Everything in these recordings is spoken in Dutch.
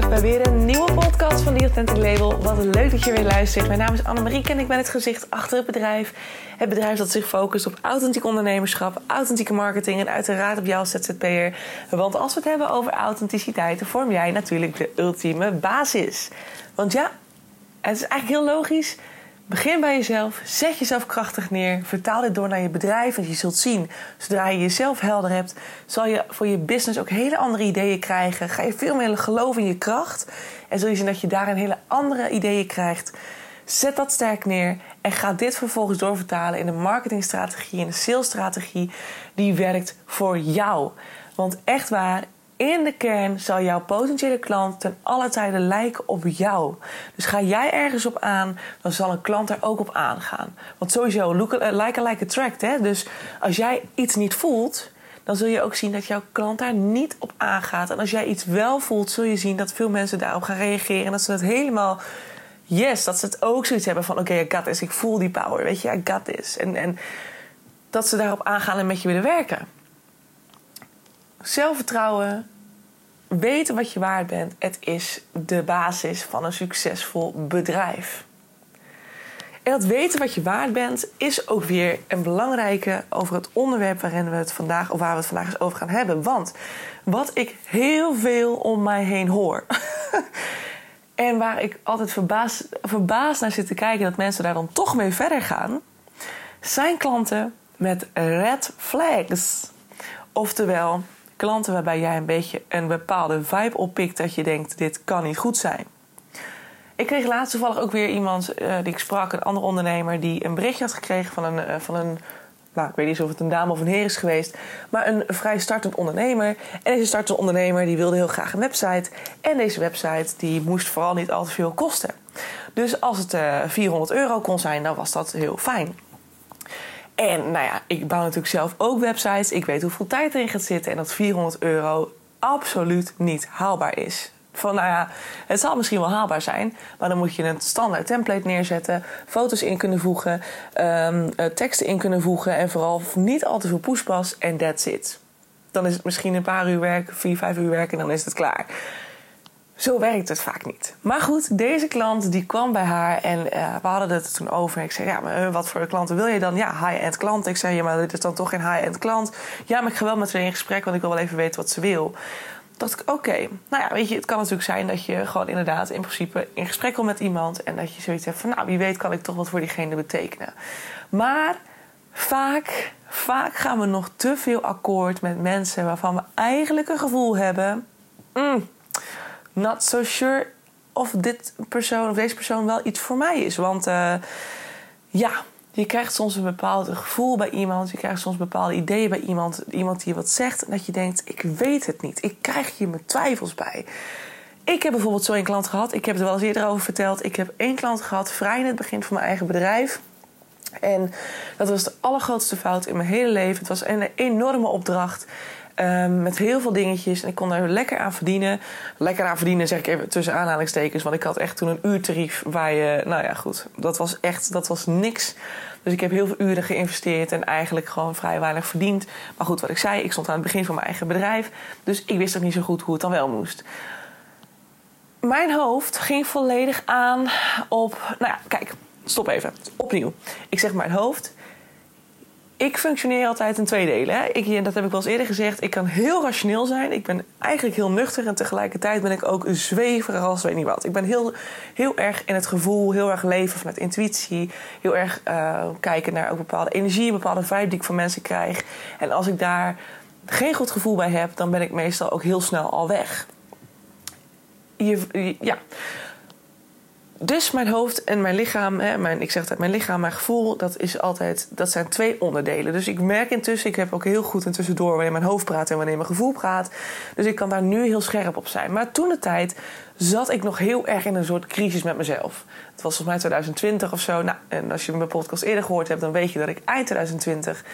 terug bij weer een nieuwe podcast van The Authentic Label. Wat leuk dat je weer luistert. Mijn naam is Annemarie en ik ben het gezicht achter het bedrijf. Het bedrijf dat zich focust op authentiek ondernemerschap, authentieke marketing en uiteraard op jou als ZZP'er. Want als we het hebben over authenticiteit, dan vorm jij natuurlijk de ultieme basis. Want ja, het is eigenlijk heel logisch. Begin bij jezelf, zet jezelf krachtig neer, vertaal dit door naar je bedrijf. En je zult zien, zodra je jezelf helder hebt, zal je voor je business ook hele andere ideeën krijgen. Ga je veel meer geloven in je kracht en zul je zien dat je daarin hele andere ideeën krijgt. Zet dat sterk neer en ga dit vervolgens doorvertalen in een marketingstrategie, in een salesstrategie die werkt voor jou. Want echt waar, in de kern zal jouw potentiële klant ten alle tijde lijken op jou. Dus ga jij ergens op aan, dan zal een klant er ook op aangaan. Want sowieso, uh, like like attract. Hè? Dus als jij iets niet voelt, dan zul je ook zien dat jouw klant daar niet op aangaat. En als jij iets wel voelt, zul je zien dat veel mensen daarop gaan reageren. En dat ze het helemaal, yes, dat ze het ook zoiets hebben van... oké, I got this, ik voel die power, weet je, I got this. En, en dat ze daarop aangaan en met je willen werken zelfvertrouwen, weten wat je waard bent, het is de basis van een succesvol bedrijf. En dat weten wat je waard bent is ook weer een belangrijke over het onderwerp waarin we het vandaag, of waar we het vandaag eens over gaan hebben. Want wat ik heel veel om mij heen hoor. en waar ik altijd verbaasd, verbaasd naar zit te kijken dat mensen daar dan toch mee verder gaan, zijn klanten met red flags. Oftewel, klanten waarbij jij een beetje een bepaalde vibe oppikt dat je denkt: dit kan niet goed zijn. Ik kreeg laatst toevallig ook weer iemand uh, die ik sprak, een andere ondernemer, die een berichtje had gekregen van een, uh, van een nou, ik weet niet of het een dame of een heer is geweest, maar een vrij startend ondernemer. En deze startende ondernemer die wilde heel graag een website. En deze website die moest vooral niet al te veel kosten. Dus als het uh, eh, 400 euro kon zijn, dan was dat heel fijn. En nou ja, ik bouw natuurlijk zelf ook websites. Ik weet hoeveel tijd erin gaat zitten. En dat 400 euro absoluut niet haalbaar is. Van nou ja, het zal misschien wel haalbaar zijn, maar dan moet je een standaard template neerzetten, foto's in kunnen voegen, um, teksten in kunnen voegen en vooral niet al te veel poespas en that's it. Dan is het misschien een paar uur werk, vier, vijf uur werken en dan is het klaar. Zo werkt het vaak niet. Maar goed, deze klant die kwam bij haar en uh, we hadden het toen over. Ik zei, ja, maar uh, wat voor klanten wil je dan? Ja, high-end klant. Ik zei, ja, maar dit is dan toch geen high-end klant? Ja, maar ik ga wel met haar in gesprek, want ik wil wel even weten wat ze wil. dacht ik, oké. Nou ja, weet je, het kan natuurlijk zijn dat je gewoon inderdaad in principe in gesprek wil met iemand. En dat je zoiets hebt van, nou, wie weet kan ik toch wat voor diegene betekenen. Maar vaak, vaak gaan we nog te veel akkoord met mensen waarvan we eigenlijk een gevoel hebben... Mm, not so sure of dit persoon of deze persoon wel iets voor mij is. Want uh, ja, je krijgt soms een bepaald gevoel bij iemand. Je krijgt soms bepaalde ideeën bij iemand. Iemand die wat zegt. En dat je denkt, ik weet het niet. Ik krijg hier mijn twijfels bij. Ik heb bijvoorbeeld zo een klant gehad. Ik heb er wel eens eerder over verteld. Ik heb één klant gehad, vrij in het begin van mijn eigen bedrijf. En dat was de allergrootste fout in mijn hele leven. Het was een enorme opdracht. Um, met heel veel dingetjes. En ik kon er lekker aan verdienen. Lekker aan verdienen zeg ik even tussen aanhalingstekens. Want ik had echt toen een uurtarief waar je... Nou ja, goed. Dat was echt... Dat was niks. Dus ik heb heel veel uren geïnvesteerd. En eigenlijk gewoon vrij weinig verdiend. Maar goed, wat ik zei. Ik stond aan het begin van mijn eigen bedrijf. Dus ik wist ook niet zo goed hoe het dan wel moest. Mijn hoofd ging volledig aan op... Nou ja, kijk. Stop even. Opnieuw. Ik zeg mijn hoofd ik functioneer altijd in twee delen. Hè. Ik, dat heb ik wel eens eerder gezegd. Ik kan heel rationeel zijn. Ik ben eigenlijk heel nuchter. En tegelijkertijd ben ik ook zweverig als weet niet wat. Ik ben heel, heel erg in het gevoel. Heel erg leven vanuit intuïtie. Heel erg uh, kijken naar ook bepaalde energie. Bepaalde vibe die ik van mensen krijg. En als ik daar geen goed gevoel bij heb... dan ben ik meestal ook heel snel al weg. Je, ja dus mijn hoofd en mijn lichaam, hè, mijn, ik zeg altijd mijn lichaam, mijn gevoel, dat, is altijd, dat zijn twee onderdelen. Dus ik merk intussen, ik heb ook heel goed intussen door wanneer mijn hoofd praat en wanneer mijn gevoel praat. Dus ik kan daar nu heel scherp op zijn. Maar toen de tijd zat ik nog heel erg in een soort crisis met mezelf. Het was volgens mij 2020 of zo. Nou, en als je mijn podcast eerder gehoord hebt, dan weet je dat ik eind 2020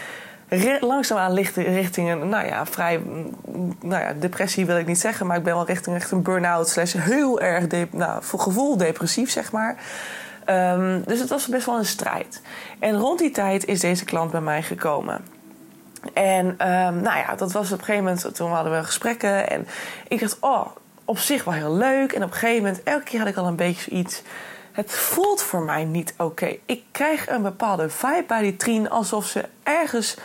langzaamaan richting een, nou ja, vrij, mm, nou ja, depressie wil ik niet zeggen, maar ik ben wel richting echt een burn-out, slash heel erg, nou, voor gevoel depressief, zeg maar. Um, dus het was best wel een strijd. En rond die tijd is deze klant bij mij gekomen. En um, nou ja, dat was op een gegeven moment, toen hadden we gesprekken en ik dacht, oh, op zich wel heel leuk. En op een gegeven moment, elke keer had ik al een beetje zoiets. Het voelt voor mij niet oké. Ik krijg een bepaalde vibe bij die Trien alsof ze ergens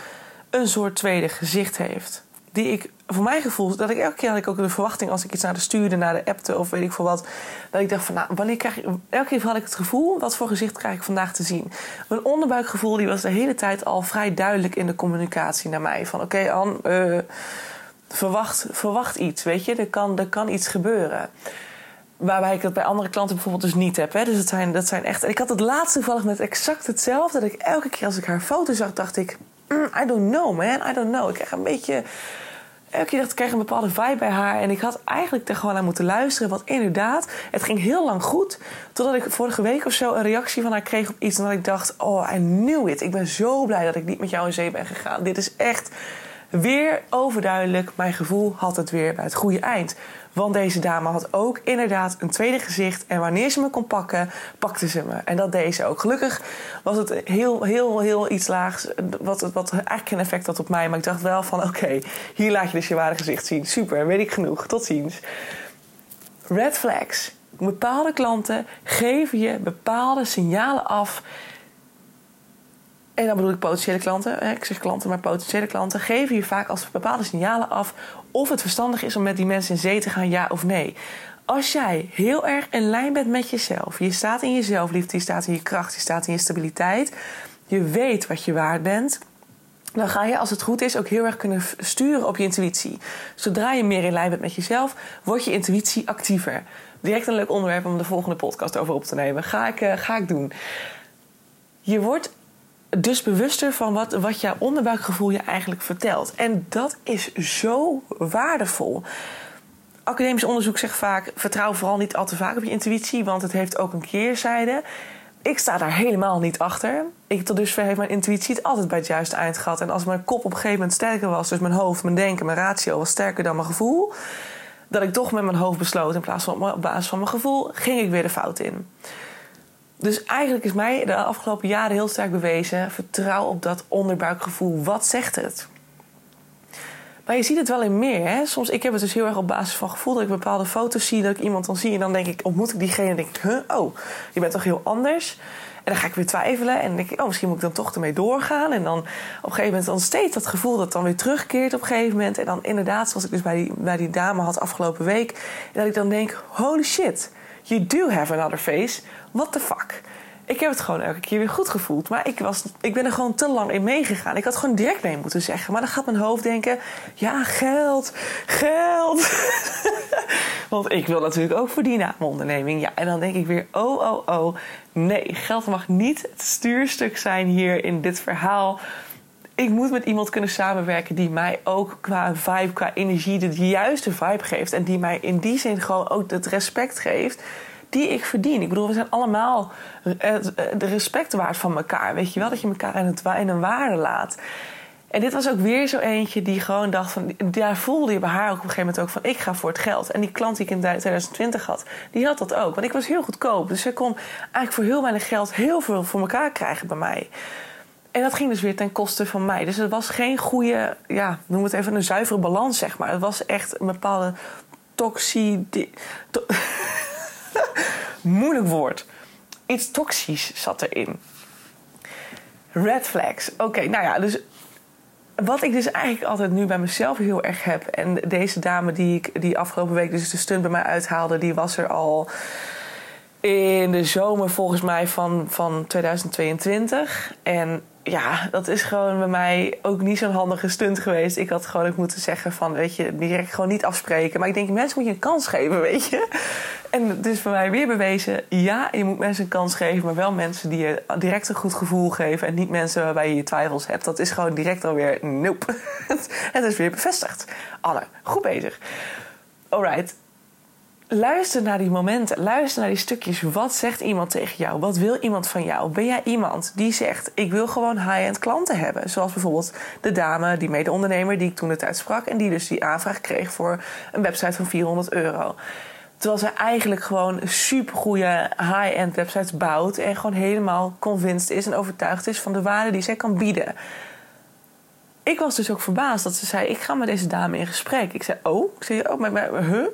een soort tweede gezicht heeft. Die ik, voor mijn gevoel, dat ik elke keer had ik ook de verwachting als ik iets naar de stuurde, naar de appte of weet ik veel wat. Dat ik dacht van, nou, wanneer krijg ik, elke keer had ik het gevoel, wat voor gezicht krijg ik vandaag te zien? Mijn onderbuikgevoel die was de hele tijd al vrij duidelijk in de communicatie naar mij. Van oké, okay, uh, verwacht, verwacht iets, weet je, er kan, er kan iets gebeuren. Waarbij ik dat bij andere klanten bijvoorbeeld dus niet heb. Hè. Dus dat zijn, dat zijn echt. Ik had het laatste toevallig met exact hetzelfde. Dat ik elke keer als ik haar foto zag, dacht ik. Mm, I don't know, man. I don't know. Ik krijg een beetje. Keer dacht ik, kreeg een bepaalde vibe bij haar. En ik had eigenlijk er gewoon aan moeten luisteren. Want inderdaad, het ging heel lang goed. Totdat ik vorige week of zo een reactie van haar kreeg op iets. En dat ik dacht, oh, I knew it. Ik ben zo blij dat ik niet met jou in zee ben gegaan. Dit is echt weer overduidelijk. Mijn gevoel had het weer bij het goede eind. Want deze dame had ook inderdaad een tweede gezicht. En wanneer ze me kon pakken, pakte ze me. En dat deed ze ook. Gelukkig was het heel, heel, heel iets laags. Wat, wat eigenlijk geen effect had op mij. Maar ik dacht wel van oké, hier laat je dus je ware gezicht zien. Super, weet ik genoeg. Tot ziens. Red flags. Bepaalde klanten geven je bepaalde signalen af en dan bedoel ik potentiële klanten. Ik zeg klanten, maar potentiële klanten geven je vaak als bepaalde signalen af of het verstandig is om met die mensen in zee te gaan, ja of nee. Als jij heel erg in lijn bent met jezelf, je staat in je zelfliefde, je staat in je kracht, je staat in je stabiliteit, je weet wat je waard bent, dan ga je, als het goed is, ook heel erg kunnen sturen op je intuïtie. Zodra je meer in lijn bent met jezelf, wordt je intuïtie actiever. Direct een leuk onderwerp om de volgende podcast over op te nemen. Ga ik, uh, ga ik doen. Je wordt dus bewuster van wat, wat jouw onderbuikgevoel je eigenlijk vertelt. En dat is zo waardevol. Academisch onderzoek zegt vaak: vertrouw vooral niet al te vaak op je intuïtie, want het heeft ook een keerzijde. Ik sta daar helemaal niet achter. Ik, tot dusver heeft mijn intuïtie het altijd bij het juiste eind gehad. En als mijn kop op een gegeven moment sterker was, dus mijn hoofd, mijn denken, mijn ratio was sterker dan mijn gevoel, dat ik toch met mijn hoofd besloot in plaats van op basis van mijn gevoel, ging ik weer de fout in. Dus eigenlijk is mij de afgelopen jaren heel sterk bewezen: vertrouw op dat onderbuikgevoel. Wat zegt het? Maar je ziet het wel in meer. Hè? Soms, ik heb het dus heel erg op basis van gevoel dat ik bepaalde foto's zie, dat ik iemand dan zie en dan denk ik, ontmoet ik diegene en denk ik, huh, oh, je bent toch heel anders? En dan ga ik weer twijfelen en denk ik, oh, misschien moet ik dan toch ermee doorgaan. En dan op een gegeven moment dan steeds dat gevoel dat dan weer terugkeert op een gegeven moment. En dan inderdaad, zoals ik dus bij die, bij die dame had afgelopen week, dat ik dan denk, holy shit, you do have another face what the fuck? Ik heb het gewoon elke keer weer goed gevoeld. Maar ik, was, ik ben er gewoon te lang in meegegaan. Ik had gewoon direct nee moeten zeggen. Maar dan gaat mijn hoofd denken: ja, geld, geld. Want ik wil natuurlijk ook verdienen aan mijn onderneming. Ja, en dan denk ik weer: oh, oh, oh. Nee, geld mag niet het stuurstuk zijn hier in dit verhaal. Ik moet met iemand kunnen samenwerken die mij ook qua vibe, qua energie, de juiste vibe geeft. En die mij in die zin gewoon ook het respect geeft die ik verdien. Ik bedoel, we zijn allemaal eh, de respect waard van elkaar. Weet je wel, dat je elkaar in, het, een waarde laat. En dit was ook weer zo eentje die gewoon dacht van... Daar voelde je bij haar ook op een gegeven moment ook van... ik ga voor het geld. En die klant die ik in 2020 had, die had dat ook. Want ik was heel goedkoop. Dus ze kon eigenlijk voor heel weinig geld... heel veel voor elkaar krijgen bij mij. En dat ging dus weer ten koste van mij. Dus het was geen goede, ja, noem het even een zuivere balans, zeg maar. Het was echt een bepaalde toxie... To Moeilijk woord. Iets toxisch zat erin. Red flags. Oké, nou ja, dus wat ik dus eigenlijk altijd nu bij mezelf heel erg heb. En deze dame die ik die afgelopen week dus de stunt bij mij uithaalde, die was er al in de zomer volgens mij van, van 2022. En ja, dat is gewoon bij mij ook niet zo'n handige stunt geweest. Ik had gewoon ook moeten zeggen van, weet je, direct gewoon niet afspreken. Maar ik denk, mensen moet je een kans geven, weet je. En is voor mij weer bewezen, ja, je moet mensen een kans geven... maar wel mensen die je direct een goed gevoel geven... en niet mensen waarbij je je twijfels hebt. Dat is gewoon direct alweer, nope. het is weer bevestigd. Alle, goed bezig. Alright, luister naar die momenten. Luister naar die stukjes. Wat zegt iemand tegen jou? Wat wil iemand van jou? Ben jij iemand die zegt: Ik wil gewoon high-end klanten hebben? Zoals bijvoorbeeld de dame, die mede-ondernemer die ik toen de tijd sprak. En die dus die aanvraag kreeg voor een website van 400 euro. Terwijl zij eigenlijk gewoon super goede high-end websites bouwt. En gewoon helemaal convinced is en overtuigd is van de waarde die zij kan bieden. Ik was dus ook verbaasd dat ze zei: Ik ga met deze dame in gesprek. Ik zei: Oh, ik zei: Oh, maar, maar huh?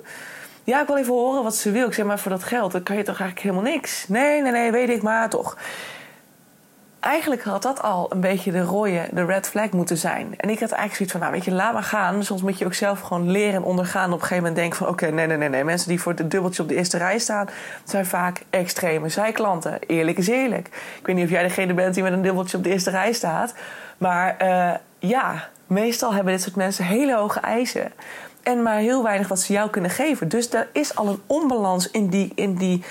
Ja, ik wil even horen wat ze wil. Ik zeg maar voor dat geld, dan kan je toch eigenlijk helemaal niks. Nee, nee, nee, weet ik maar toch. Eigenlijk had dat al een beetje de rode, de red flag moeten zijn. En ik had eigenlijk zoiets van, nou weet je, laat maar gaan. Soms moet je ook zelf gewoon leren en ondergaan. op een gegeven moment denken van, oké, nee, nee, nee, nee. Mensen die voor het dubbeltje op de eerste rij staan... zijn vaak extreme zijklanten. Eerlijk is eerlijk. Ik weet niet of jij degene bent die met een dubbeltje op de eerste rij staat. Maar uh, ja, meestal hebben dit soort mensen hele hoge eisen en maar heel weinig wat ze jou kunnen geven. Dus er is al een onbalans in die, in die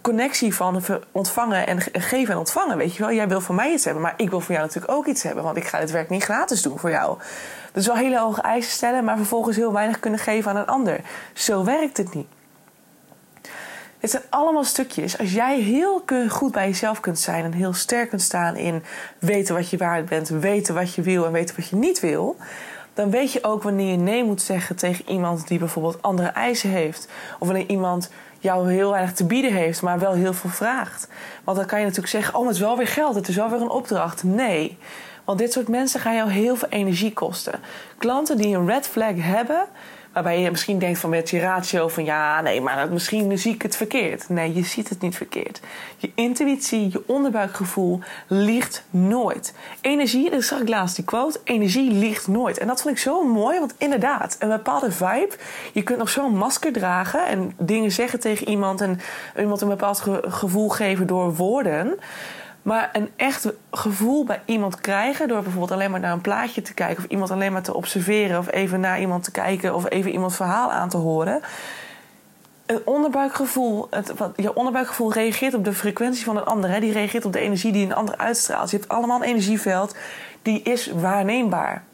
connectie van ontvangen en geven en ontvangen. Weet je wel, jij wil van mij iets hebben, maar ik wil van jou natuurlijk ook iets hebben, want ik ga dit werk niet gratis doen voor jou. Dus wel hele hoge eisen stellen, maar vervolgens heel weinig kunnen geven aan een ander. Zo werkt het niet. Het zijn allemaal stukjes. Als jij heel goed bij jezelf kunt zijn en heel sterk kunt staan in weten wat je waard bent, weten wat je wil en weten wat je niet wil, dan weet je ook wanneer je nee moet zeggen tegen iemand die bijvoorbeeld andere eisen heeft. Of wanneer iemand jou heel weinig te bieden heeft, maar wel heel veel vraagt. Want dan kan je natuurlijk zeggen: Oh, het is wel weer geld, het is wel weer een opdracht. Nee. Want dit soort mensen gaan jou heel veel energie kosten. Klanten die een red flag hebben, Waarbij je misschien denkt van met je ratio van ja, nee, maar misschien zie ik het verkeerd. Nee, je ziet het niet verkeerd. Je intuïtie, je onderbuikgevoel liegt nooit. Energie, dat zag ik laatst die quote, energie liegt nooit. En dat vond ik zo mooi, want inderdaad, een bepaalde vibe. Je kunt nog zo'n masker dragen en dingen zeggen tegen iemand en iemand een bepaald gevoel geven door woorden. Maar een echt gevoel bij iemand krijgen door bijvoorbeeld alleen maar naar een plaatje te kijken, of iemand alleen maar te observeren, of even naar iemand te kijken, of even iemands verhaal aan te horen. Een onderbuikgevoel, het, wat, je onderbuikgevoel reageert op de frequentie van een ander. Hè? Die reageert op de energie die een ander uitstraalt. Je hebt allemaal een energieveld, die is waarneembaar.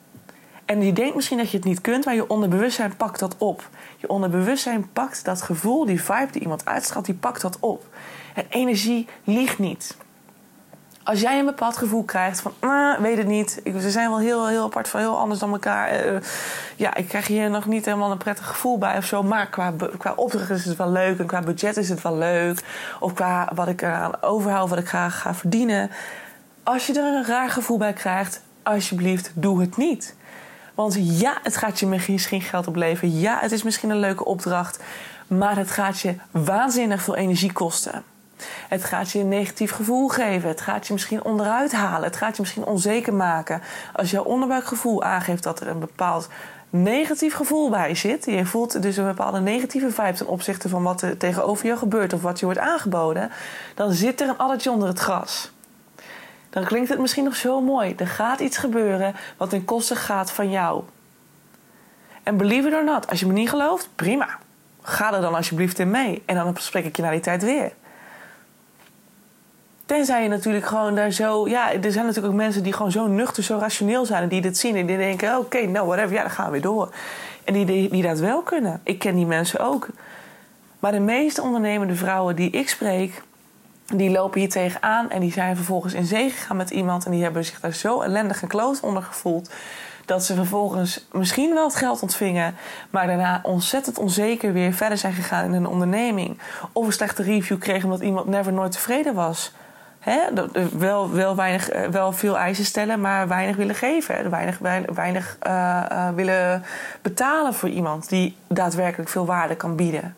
En je denkt misschien dat je het niet kunt, maar je onderbewustzijn pakt dat op. Je onderbewustzijn pakt dat gevoel, die vibe die iemand uitstraalt, die pakt dat op. En energie liegt niet als jij een bepaald gevoel krijgt van, ah, weet het niet, ze zijn wel heel, heel apart van heel anders dan elkaar. Uh, ja, ik krijg hier nog niet helemaal een prettig gevoel bij of zo. Maar qua, qua opdracht is het wel leuk en qua budget is het wel leuk. Of qua wat ik eraan overhoud, wat ik graag ga verdienen. Als je er een raar gevoel bij krijgt, alsjeblieft, doe het niet. Want ja, het gaat je misschien geld opleveren. Ja, het is misschien een leuke opdracht. Maar het gaat je waanzinnig veel energie kosten. Het gaat je een negatief gevoel geven. Het gaat je misschien onderuit halen. Het gaat je misschien onzeker maken. Als jouw onderbuikgevoel aangeeft dat er een bepaald negatief gevoel bij zit. Je voelt dus een bepaalde negatieve vibe ten opzichte van wat er tegenover je gebeurt of wat je wordt aangeboden. Dan zit er een addertje onder het gras. Dan klinkt het misschien nog zo mooi. Er gaat iets gebeuren wat ten koste gaat van jou. En believe it or not, als je me niet gelooft, prima. Ga er dan alsjeblieft in mee. En dan spreek ik je na die tijd weer. Tenzij je natuurlijk gewoon daar zo. Ja, er zijn natuurlijk ook mensen die gewoon zo nuchter, zo rationeel zijn. En die dit zien en die denken: oké, nou, whatever, ja, dan gaan we weer door. En die, die, die dat wel kunnen. Ik ken die mensen ook. Maar de meeste ondernemende vrouwen die ik spreek, die lopen hier tegenaan. En die zijn vervolgens in zee gegaan met iemand. En die hebben zich daar zo ellendig en kloot onder gevoeld. Dat ze vervolgens misschien wel het geld ontvingen, maar daarna ontzettend onzeker weer verder zijn gegaan in een onderneming. Of een slechte review kregen omdat iemand never nooit tevreden was. Hè, wel, wel, weinig, eh, wel veel eisen stellen, maar weinig willen geven. Weinig, weinig, uh, uh, willen betalen voor iemand die daadwerkelijk veel waarde kan bieden.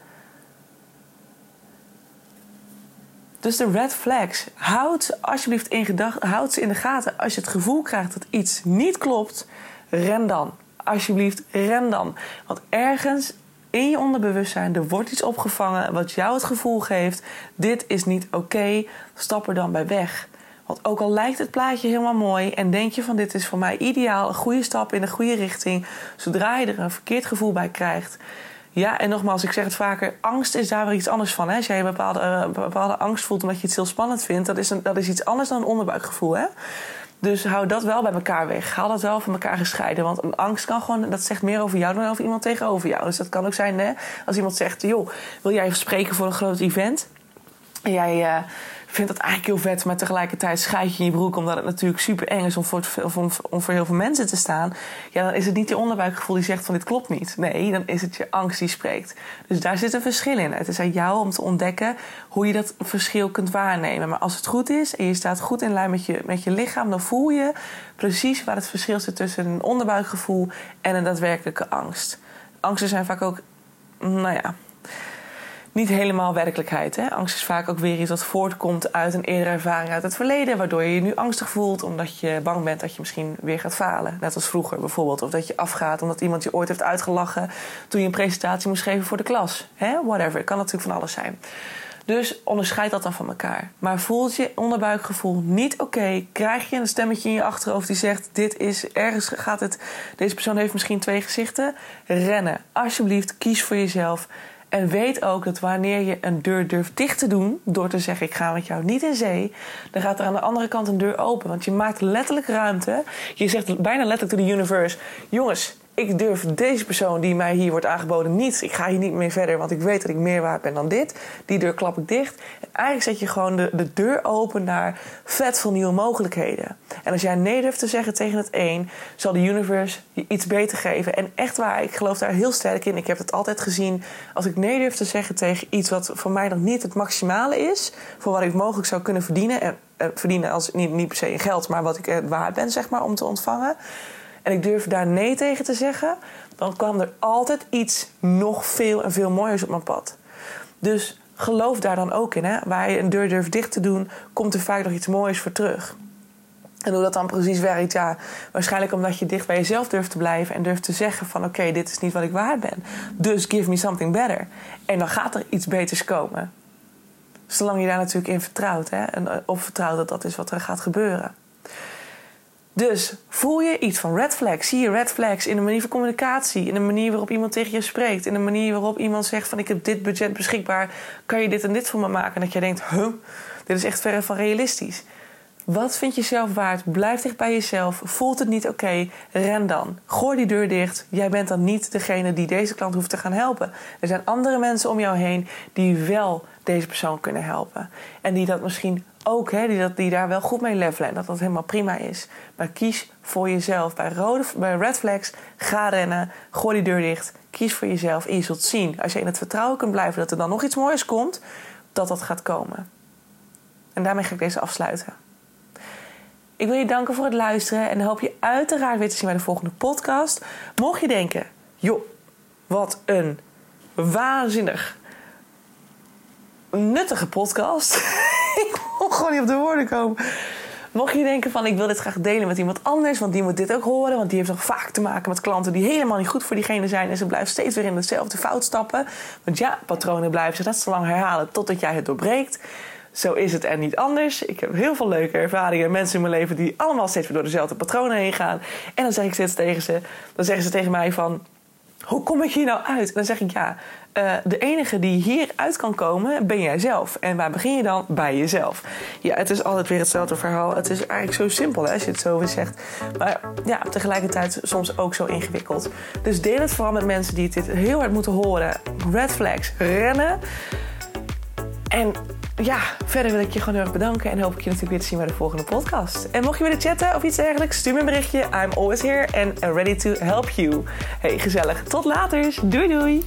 Dus de red flags, houd alsjeblieft in gedachten, houd ze in de gaten. Als je het gevoel krijgt dat iets niet klopt, ren dan. Alsjeblieft, ren dan. Want ergens in je onderbewustzijn, er wordt iets opgevangen wat jou het gevoel geeft: dit is niet oké, stap er dan bij weg. Want ook al lijkt het plaatje helemaal mooi en denk je van dit is voor mij ideaal, een goede stap in de goede richting, zodra je er een verkeerd gevoel bij krijgt. Ja, en nogmaals, ik zeg het vaker, angst is daar weer iets anders van. Hè? Als jij een bepaalde, uh, bepaalde angst voelt omdat je het heel spannend vindt, dat is, een, dat is iets anders dan een onderbuikgevoel. Hè? Dus hou dat wel bij elkaar weg. Haal dat wel van elkaar gescheiden. Want een angst kan gewoon, dat zegt meer over jou dan over iemand tegenover jou. Dus dat kan ook zijn, hè, als iemand zegt: joh, wil jij spreken voor een groot event? En jij. Uh, vind dat eigenlijk heel vet, maar tegelijkertijd scheid je in je broek omdat het natuurlijk super eng is om voor, voor heel veel mensen te staan. Ja, dan is het niet je onderbuikgevoel die zegt van dit klopt niet. Nee, dan is het je angst die spreekt. Dus daar zit een verschil in. Het is aan jou om te ontdekken hoe je dat verschil kunt waarnemen. Maar als het goed is en je staat goed in lijn met je, met je lichaam, dan voel je precies waar het verschil zit tussen een onderbuikgevoel en een daadwerkelijke angst. Angsten zijn vaak ook, nou ja niet helemaal werkelijkheid. Hè? Angst is vaak ook weer iets wat voortkomt uit een eerdere ervaring uit het verleden, waardoor je je nu angstig voelt omdat je bang bent dat je misschien weer gaat falen. Net als vroeger bijvoorbeeld. Of dat je afgaat omdat iemand je ooit heeft uitgelachen toen je een presentatie moest geven voor de klas. Hè? Whatever. Kan natuurlijk van alles zijn. Dus onderscheid dat dan van elkaar. Maar voelt je onderbuikgevoel niet oké? krijg je een stemmetje in je achterhoofd die zegt: Dit is ergens gaat het. Deze persoon heeft misschien twee gezichten. Rennen. Alsjeblieft, kies voor jezelf. En weet ook dat wanneer je een deur durft dicht te doen, door te zeggen: Ik ga met jou niet in zee, dan gaat er aan de andere kant een deur open. Want je maakt letterlijk ruimte. Je zegt bijna letterlijk to the universe: Jongens, ik durf deze persoon die mij hier wordt aangeboden niet. Ik ga hier niet meer verder, want ik weet dat ik meer waard ben dan dit. Die deur klap ik dicht. En eigenlijk zet je gewoon de, de deur open naar vet veel nieuwe mogelijkheden. En als jij nee durft te zeggen tegen het een, zal de universe je iets beter geven. En echt waar, ik geloof daar heel sterk in. Ik heb het altijd gezien. Als ik nee durf te zeggen tegen iets wat voor mij nog niet het maximale is, voor wat ik mogelijk zou kunnen verdienen. En eh, verdienen als niet, niet per se in geld, maar wat ik waard ben, zeg maar, om te ontvangen en ik durf daar nee tegen te zeggen, dan kwam er altijd iets nog veel en veel mooiers op mijn pad. Dus geloof daar dan ook in. Hè? Waar je een deur durft dicht te doen, komt er vaak nog iets moois voor terug. En hoe dat dan precies werkt, ja, waarschijnlijk omdat je dicht bij jezelf durft te blijven en durft te zeggen van oké, dit is niet wat ik waard ben. Dus give me something better. En dan gaat er iets beters komen. Zolang je daar natuurlijk in vertrouwt hè? eh, vertrouwt dat dat is wat er gaat gebeuren. Dus voel je iets van red flags? Zie je red flags in de manier van communicatie, in de manier waarop iemand tegen je spreekt, in de manier waarop iemand zegt van ik heb dit budget beschikbaar, kan je dit en dit voor me maken? En dat je denkt, huh, dit is echt verre van realistisch. Wat vind je zelf waard? Blijf dicht bij jezelf. Voelt het niet oké? Ren dan. Gooi die deur dicht. Jij bent dan niet degene die deze klant hoeft te gaan helpen. Er zijn andere mensen om jou heen die wel deze persoon kunnen helpen. En die dat misschien ook, hè, die, dat, die daar wel goed mee levelen. En dat dat helemaal prima is. Maar kies voor jezelf. Bij, rode, bij red flags, ga rennen. Gooi die deur dicht. Kies voor jezelf. En je zult zien, als je in het vertrouwen kunt blijven dat er dan nog iets moois komt, dat dat gaat komen. En daarmee ga ik deze afsluiten. Ik wil je danken voor het luisteren en hoop je uiteraard weer te zien bij de volgende podcast. Mocht je denken, joh, wat een waanzinnig nuttige podcast. kon gewoon niet op de woorden komen. Mocht je denken van ik wil dit graag delen met iemand anders, want die moet dit ook horen, want die heeft nog vaak te maken met klanten die helemaal niet goed voor diegene zijn en ze blijven steeds weer in dezelfde fout stappen. Want ja, patronen blijven zich net zo lang herhalen totdat jij het doorbreekt. Zo is het en niet anders. Ik heb heel veel leuke ervaringen. Mensen in mijn leven die allemaal steeds weer door dezelfde patronen heen gaan. En dan zeg ik steeds tegen ze, dan zeggen ze tegen mij van hoe kom ik hier nou uit? Dan zeg ik ja, uh, de enige die hieruit kan komen, ben jij zelf. En waar begin je dan? Bij jezelf. Ja, het is altijd weer hetzelfde verhaal. Het is eigenlijk zo simpel hè, als je het zo weer zegt. Maar ja, tegelijkertijd soms ook zo ingewikkeld. Dus deel het vooral met mensen die dit heel hard moeten horen. Red flags, rennen. En ja, verder wil ik je gewoon heel erg bedanken en hoop ik je natuurlijk weer te zien bij de volgende podcast. En mocht je willen chatten of iets dergelijks, stuur me een berichtje. I'm always here and ready to help you. Hey, gezellig. Tot later. Doei doei.